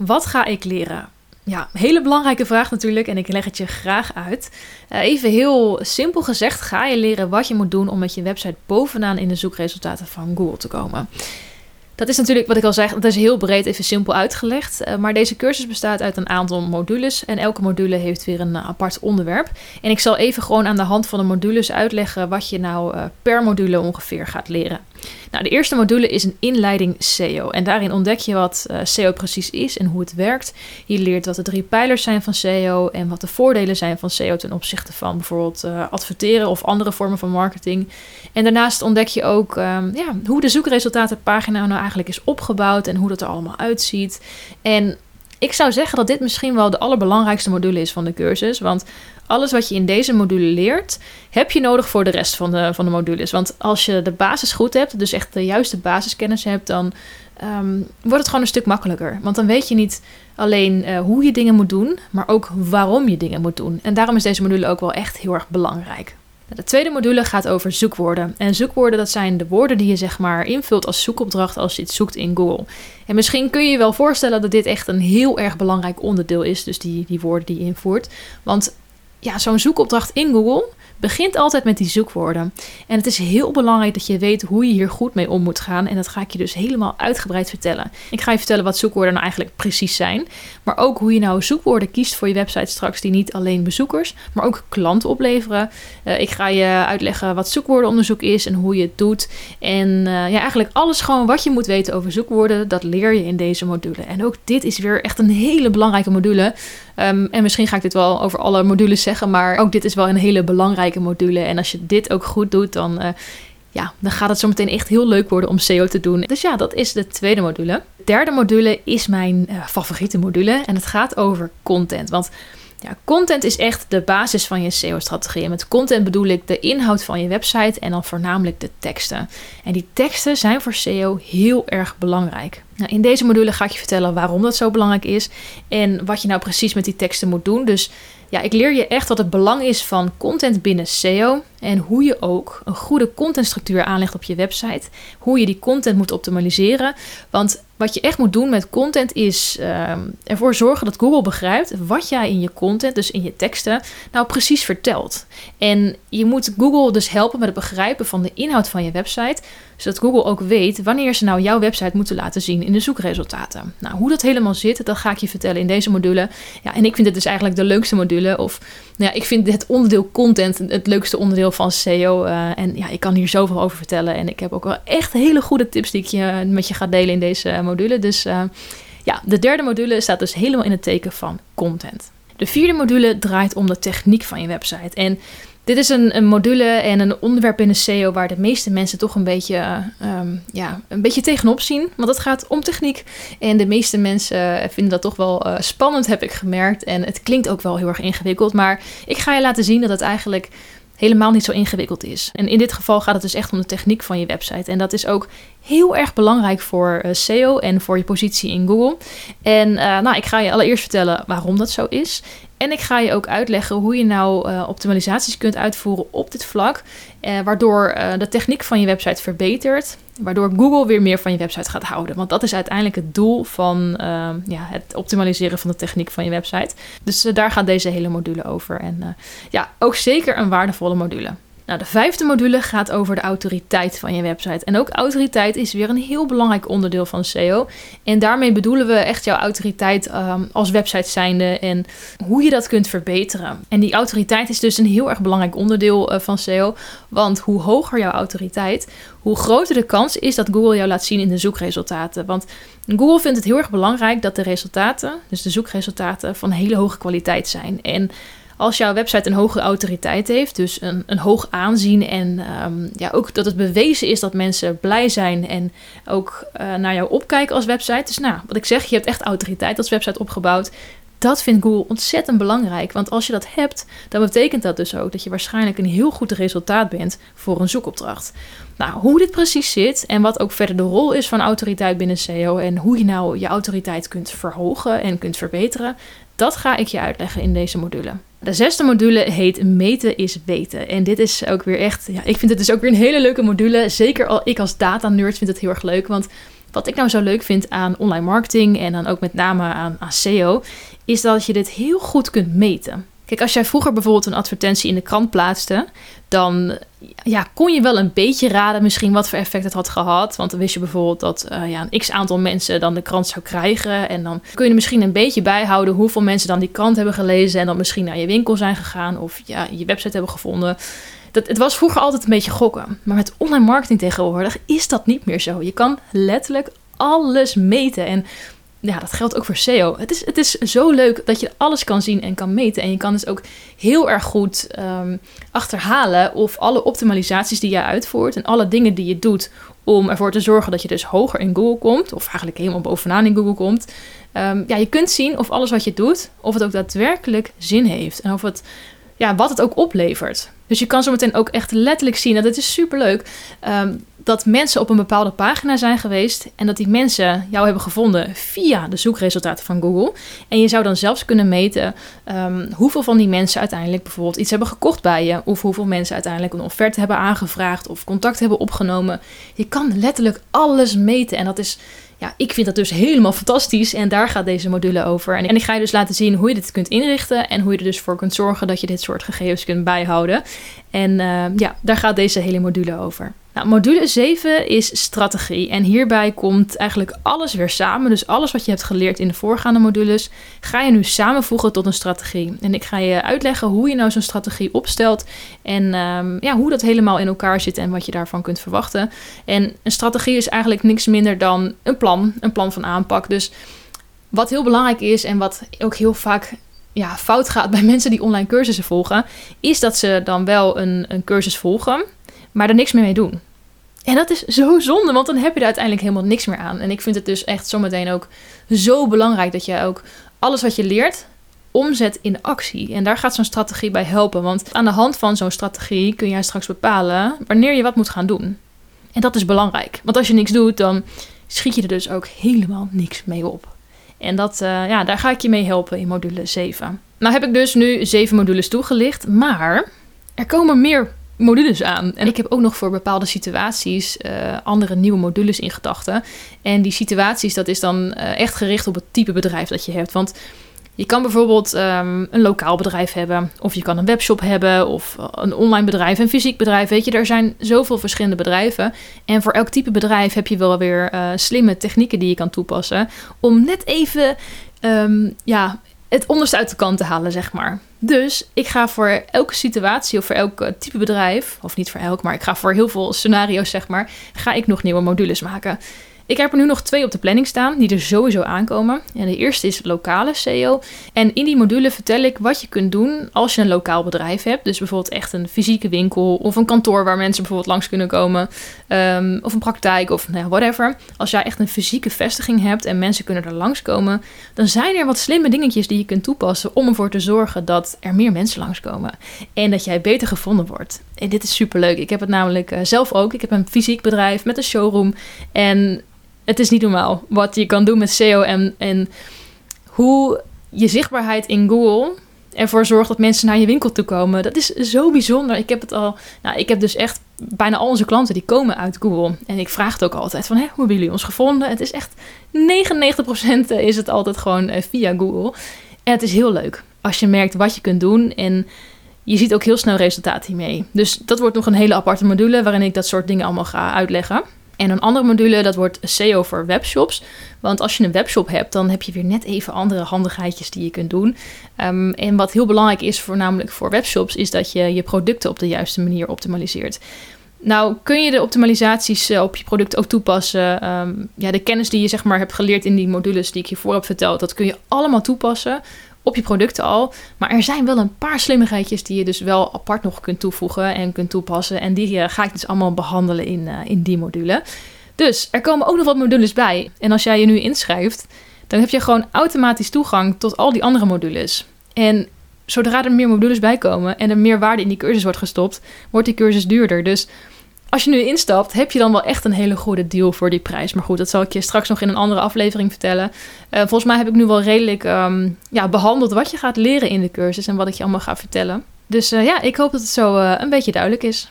Wat ga ik leren? Ja, hele belangrijke vraag natuurlijk en ik leg het je graag uit. Uh, even heel simpel gezegd, ga je leren wat je moet doen om met je website bovenaan in de zoekresultaten van Google te komen. Dat is natuurlijk wat ik al zeg, dat is heel breed, even simpel uitgelegd. Uh, maar deze cursus bestaat uit een aantal modules en elke module heeft weer een uh, apart onderwerp. En ik zal even gewoon aan de hand van de modules uitleggen wat je nou per module ongeveer gaat leren. Nou, de eerste module is een inleiding SEO. En daarin ontdek je wat SEO precies is en hoe het werkt. Je leert wat de drie pijlers zijn van SEO en wat de voordelen zijn van SEO ten opzichte van bijvoorbeeld adverteren of andere vormen van marketing. En daarnaast ontdek je ook um, ja, hoe de zoekresultatenpagina nou eigenlijk is opgebouwd en hoe dat er allemaal uitziet. En ik zou zeggen dat dit misschien wel de allerbelangrijkste module is van de cursus. Want alles wat je in deze module leert, heb je nodig voor de rest van de, van de modules. Want als je de basis goed hebt, dus echt de juiste basiskennis hebt, dan um, wordt het gewoon een stuk makkelijker. Want dan weet je niet alleen uh, hoe je dingen moet doen, maar ook waarom je dingen moet doen. En daarom is deze module ook wel echt heel erg belangrijk. De tweede module gaat over zoekwoorden. En zoekwoorden, dat zijn de woorden die je zeg maar invult als zoekopdracht als je iets zoekt in Google. En misschien kun je je wel voorstellen dat dit echt een heel erg belangrijk onderdeel is, dus die, die woorden die je invoert. Want ja, zo'n zoekopdracht in Google begint altijd met die zoekwoorden. En het is heel belangrijk dat je weet hoe je hier goed mee om moet gaan. En dat ga ik je dus helemaal uitgebreid vertellen. Ik ga je vertellen wat zoekwoorden nou eigenlijk precies zijn. Maar ook hoe je nou zoekwoorden kiest voor je website straks die niet alleen bezoekers, maar ook klanten opleveren. Uh, ik ga je uitleggen wat zoekwoordenonderzoek is en hoe je het doet. En uh, ja, eigenlijk alles gewoon wat je moet weten over zoekwoorden, dat leer je in deze module. En ook dit is weer echt een hele belangrijke module. Um, en misschien ga ik dit wel over alle modules zeggen, maar ook dit is wel een hele belangrijke module. En als je dit ook goed doet, dan, uh, ja, dan gaat het zo meteen echt heel leuk worden om SEO te doen. Dus ja, dat is de tweede module. De derde module is mijn uh, favoriete module en het gaat over content. Want ja, content is echt de basis van je SEO-strategie. Met content bedoel ik de inhoud van je website en dan voornamelijk de teksten. En die teksten zijn voor SEO heel erg belangrijk. Nou, in deze module ga ik je vertellen waarom dat zo belangrijk is en wat je nou precies met die teksten moet doen. Dus ja, ik leer je echt wat het belang is van content binnen SEO en hoe je ook een goede contentstructuur aanlegt op je website. Hoe je die content moet optimaliseren. Want wat je echt moet doen met content is uh, ervoor zorgen dat Google begrijpt wat jij in je content, dus in je teksten, nou precies vertelt. En je moet Google dus helpen met het begrijpen van de inhoud van je website, zodat Google ook weet wanneer ze nou jouw website moeten laten zien in de zoekresultaten. Nou, hoe dat helemaal zit, dat ga ik je vertellen in deze module. Ja, en ik vind dit dus eigenlijk de leukste module. Of nou ja, ik vind het onderdeel content het leukste onderdeel van SEO. Uh, en ja, ik kan hier zoveel over vertellen. En ik heb ook wel echt hele goede tips die ik je, met je ga delen in deze module. Dus uh, ja, de derde module staat dus helemaal in het teken van content. De vierde module draait om de techniek van je website. En dit is een, een, module en een onderwerp in de SEO waar de meeste mensen toch een beetje, um, ja, een beetje tegenop zien. Want het gaat om techniek. En de meeste mensen vinden dat toch wel spannend, heb ik gemerkt. En het klinkt ook wel heel erg ingewikkeld. Maar ik ga je laten zien dat het eigenlijk helemaal niet zo ingewikkeld is. En in dit geval gaat het dus echt om de techniek van je website. En dat is ook heel erg belangrijk voor uh, SEO en voor je positie in Google. En uh, nou, ik ga je allereerst vertellen waarom dat zo is. En ik ga je ook uitleggen hoe je nou uh, optimalisaties kunt uitvoeren op dit vlak. waardoor de techniek van je website verbetert. Waardoor Google weer meer van je website gaat houden. Want dat is uiteindelijk het doel van ja, het optimaliseren van de techniek van je website. Dus daar gaat deze hele module over. En ja, ook zeker een waardevolle module. Nou, de vijfde module gaat over de autoriteit van je website. En ook autoriteit is weer een heel belangrijk onderdeel van SEO. En daarmee bedoelen we echt jouw autoriteit um, als website zijnde en hoe je dat kunt verbeteren. En die autoriteit is dus een heel erg belangrijk onderdeel uh, van SEO. Want hoe hoger jouw autoriteit, hoe groter de kans is dat Google jou laat zien in de zoekresultaten. Want Google vindt het heel erg belangrijk dat de resultaten, dus de zoekresultaten, van hele hoge kwaliteit zijn. En als jouw website een hoge autoriteit heeft, dus een, een hoog aanzien en um, ja, ook dat het bewezen is dat mensen blij zijn en ook uh, naar jou opkijken als website. Dus nou, wat ik zeg, je hebt echt autoriteit als website opgebouwd. Dat vindt Google ontzettend belangrijk, want als je dat hebt, dan betekent dat dus ook dat je waarschijnlijk een heel goed resultaat bent voor een zoekopdracht. Nou, hoe dit precies zit en wat ook verder de rol is van autoriteit binnen SEO en hoe je nou je autoriteit kunt verhogen en kunt verbeteren, dat ga ik je uitleggen in deze module. De zesde module heet Meten is weten. En dit is ook weer echt, ja, ik vind het dus ook weer een hele leuke module. Zeker al ik als data-nerd vind het heel erg leuk, want Wat ik nou zo leuk vind aan online marketing en dan ook met name aan SEO, is dat je dit heel goed kunt meten. Kijk, als jij vroeger bijvoorbeeld een advertentie in de krant plaatste, dan ja, kon je wel een beetje raden misschien wat voor effect het had gehad. Want dan wist je bijvoorbeeld dat uh, ja, een x aantal mensen dan de krant zou krijgen. En dan kun je misschien een beetje bijhouden hoeveel mensen dan die krant hebben gelezen. En dan misschien naar je winkel zijn gegaan of ja, je website hebben gevonden. Dat, het was vroeger altijd een beetje gokken. Maar met online marketing tegenwoordig is dat niet meer zo. Je kan letterlijk alles meten. En ja, dat geldt ook voor SEO. Het is, het is zo leuk dat je alles kan zien en kan meten. En je kan dus ook heel erg goed um, achterhalen of alle optimalisaties die je uitvoert en alle dingen die je doet om ervoor te zorgen dat je dus hoger in Google komt, of eigenlijk helemaal bovenaan in Google komt. Um, ja, je kunt zien of alles wat je doet, of het ook daadwerkelijk zin heeft. En of het, ja, wat het ook oplevert. Dus je kan zo meteen ook echt letterlijk zien, dat het is superleuk, um, dat mensen op een bepaalde pagina zijn geweest en dat die mensen jou hebben gevonden via de zoekresultaten van Google. En je zou dan zelfs kunnen meten um, hoeveel van die mensen uiteindelijk bijvoorbeeld iets hebben gekocht bij je, of hoeveel mensen uiteindelijk een offerte hebben aangevraagd of contact hebben opgenomen. Je kan letterlijk alles meten en dat is ja, ik vind dat dus helemaal fantastisch en daar gaat deze module over. En, ik ga je dus laten zien hoe je dit kunt inrichten en hoe je er dus voor kunt zorgen dat je dit soort gegevens kunt bijhouden. En uh, ja, daar gaat deze hele module over. Nou, module 7 is strategie. En hierbij komt eigenlijk alles weer samen. Dus alles wat je hebt geleerd in de voorgaande modules, ga je nu samenvoegen tot een strategie. En ik ga je uitleggen hoe je nou zo'n strategie opstelt. En um, ja, hoe dat helemaal in elkaar zit en wat je daarvan kunt verwachten. En een strategie is eigenlijk niks minder dan een plan, een plan van aanpak. Dus wat heel belangrijk is en wat ook heel vaak ja, fout gaat bij mensen die online cursussen volgen, is dat ze dan wel een, een cursus volgen maar er niks meer mee doen. En dat is zo zonde, want dan heb je er uiteindelijk helemaal niks meer aan. En ik vind het dus echt zometeen ook zo belangrijk dat je ook alles wat je leert omzet in actie. En daar gaat zo'n strategie bij helpen. Want aan de hand van zo'n strategie kun jij straks bepalen wanneer je wat moet gaan doen. En dat is belangrijk. Want als je niks doet, dan schiet je er dus ook helemaal niks mee op. En dat, uh, ja, daar ga ik je mee helpen in module 7. Nou heb ik dus nu zeven modules toegelicht, maar er komen meer modules aan. En ik heb ook nog voor bepaalde situaties uh, andere nieuwe modules in gedachten. En die situaties, dat is dan uh, echt gericht op het type bedrijf dat je hebt. Want je kan bijvoorbeeld um, een lokaal bedrijf hebben, of je kan een webshop hebben, of een online bedrijf, een fysiek bedrijf. Weet je, er zijn zoveel verschillende bedrijven. En voor elk type bedrijf heb je wel weer slimme technieken die je kan toepassen. Om net even um, ja, het onderste uit de kant te halen, zeg maar. Dus ik ga voor elke situatie of voor elk eh, type bedrijf, of niet voor elk, maar ik ga voor heel veel scenario's, zeg maar, ga ik nog nieuwe modules maken. Ik heb er nu nog twee op de planning staan, die er sowieso aankomen. En de eerste is lokale SEO. En in die module vertel ik wat je kunt doen als je een lokaal bedrijf hebt. Dus bijvoorbeeld echt een fysieke winkel of een kantoor waar mensen bijvoorbeeld langs kunnen komen. Um, of een praktijk of nou whatever. Als jij echt een fysieke vestiging hebt en mensen kunnen er langskomen, dan zijn er wat slimme dingetjes die je kunt toepassen om ervoor te zorgen dat er meer mensen langskomen. En dat jij beter gevonden wordt. En dit is super leuk. Ik heb het namelijk uh, zelf ook. Ik heb een fysiek bedrijf met een showroom. En het is niet normaal wat je kan doen met SEO en, hoe je zichtbaarheid in Google ervoor zorgt dat mensen naar je winkel toe komen. Dat is zo bijzonder. Ik heb het al. Nou, ik heb dus echt bijna al onze klanten die komen uit Google. En ik vraag het ook altijd van, hè, hoe hebben jullie ons gevonden? Het is echt 99% is het altijd gewoon eh, via Google. En het is heel leuk als je merkt wat je kunt doen en je ziet ook heel snel resultaat hiermee. Dus dat wordt nog een hele aparte module waarin ik dat soort dingen allemaal ga uitleggen. En een andere module, dat wordt SEO voor webshops. Want als je een webshop hebt, dan heb je weer net even andere handigheidjes die je kunt doen. Um, en wat heel belangrijk is, voornamelijk voor webshops, is dat je je producten op de juiste manier optimaliseert. Nou, kun je de optimalisaties uh, op je product ook toepassen? Um, ja, de kennis die je zeg maar hebt geleerd in die modules die ik hiervoor heb verteld, dat kun je allemaal toepassen op je producten al. Maar er zijn wel een paar slimmigheidjes die je dus wel apart nog kunt toevoegen en kunt toepassen. En die uh, ga ik dus allemaal behandelen in, uh, in die module. Dus er komen ook nog wat modules bij. En als jij je nu inschrijft, dan heb je gewoon automatisch toegang tot al die andere modules. En zodra er meer modules bij komen en er meer waarde in die cursus wordt gestopt, wordt die cursus duurder. Dus als je nu instapt, heb je dan wel echt een hele goede deal voor die prijs. Maar goed, dat zal ik je straks nog in een andere aflevering vertellen. Uh, volgens mij heb ik nu wel redelijk um, ja, behandeld wat je gaat leren in de cursus en wat ik je allemaal ga vertellen. Dus uh, ja, ik hoop dat het zo uh, een beetje duidelijk is.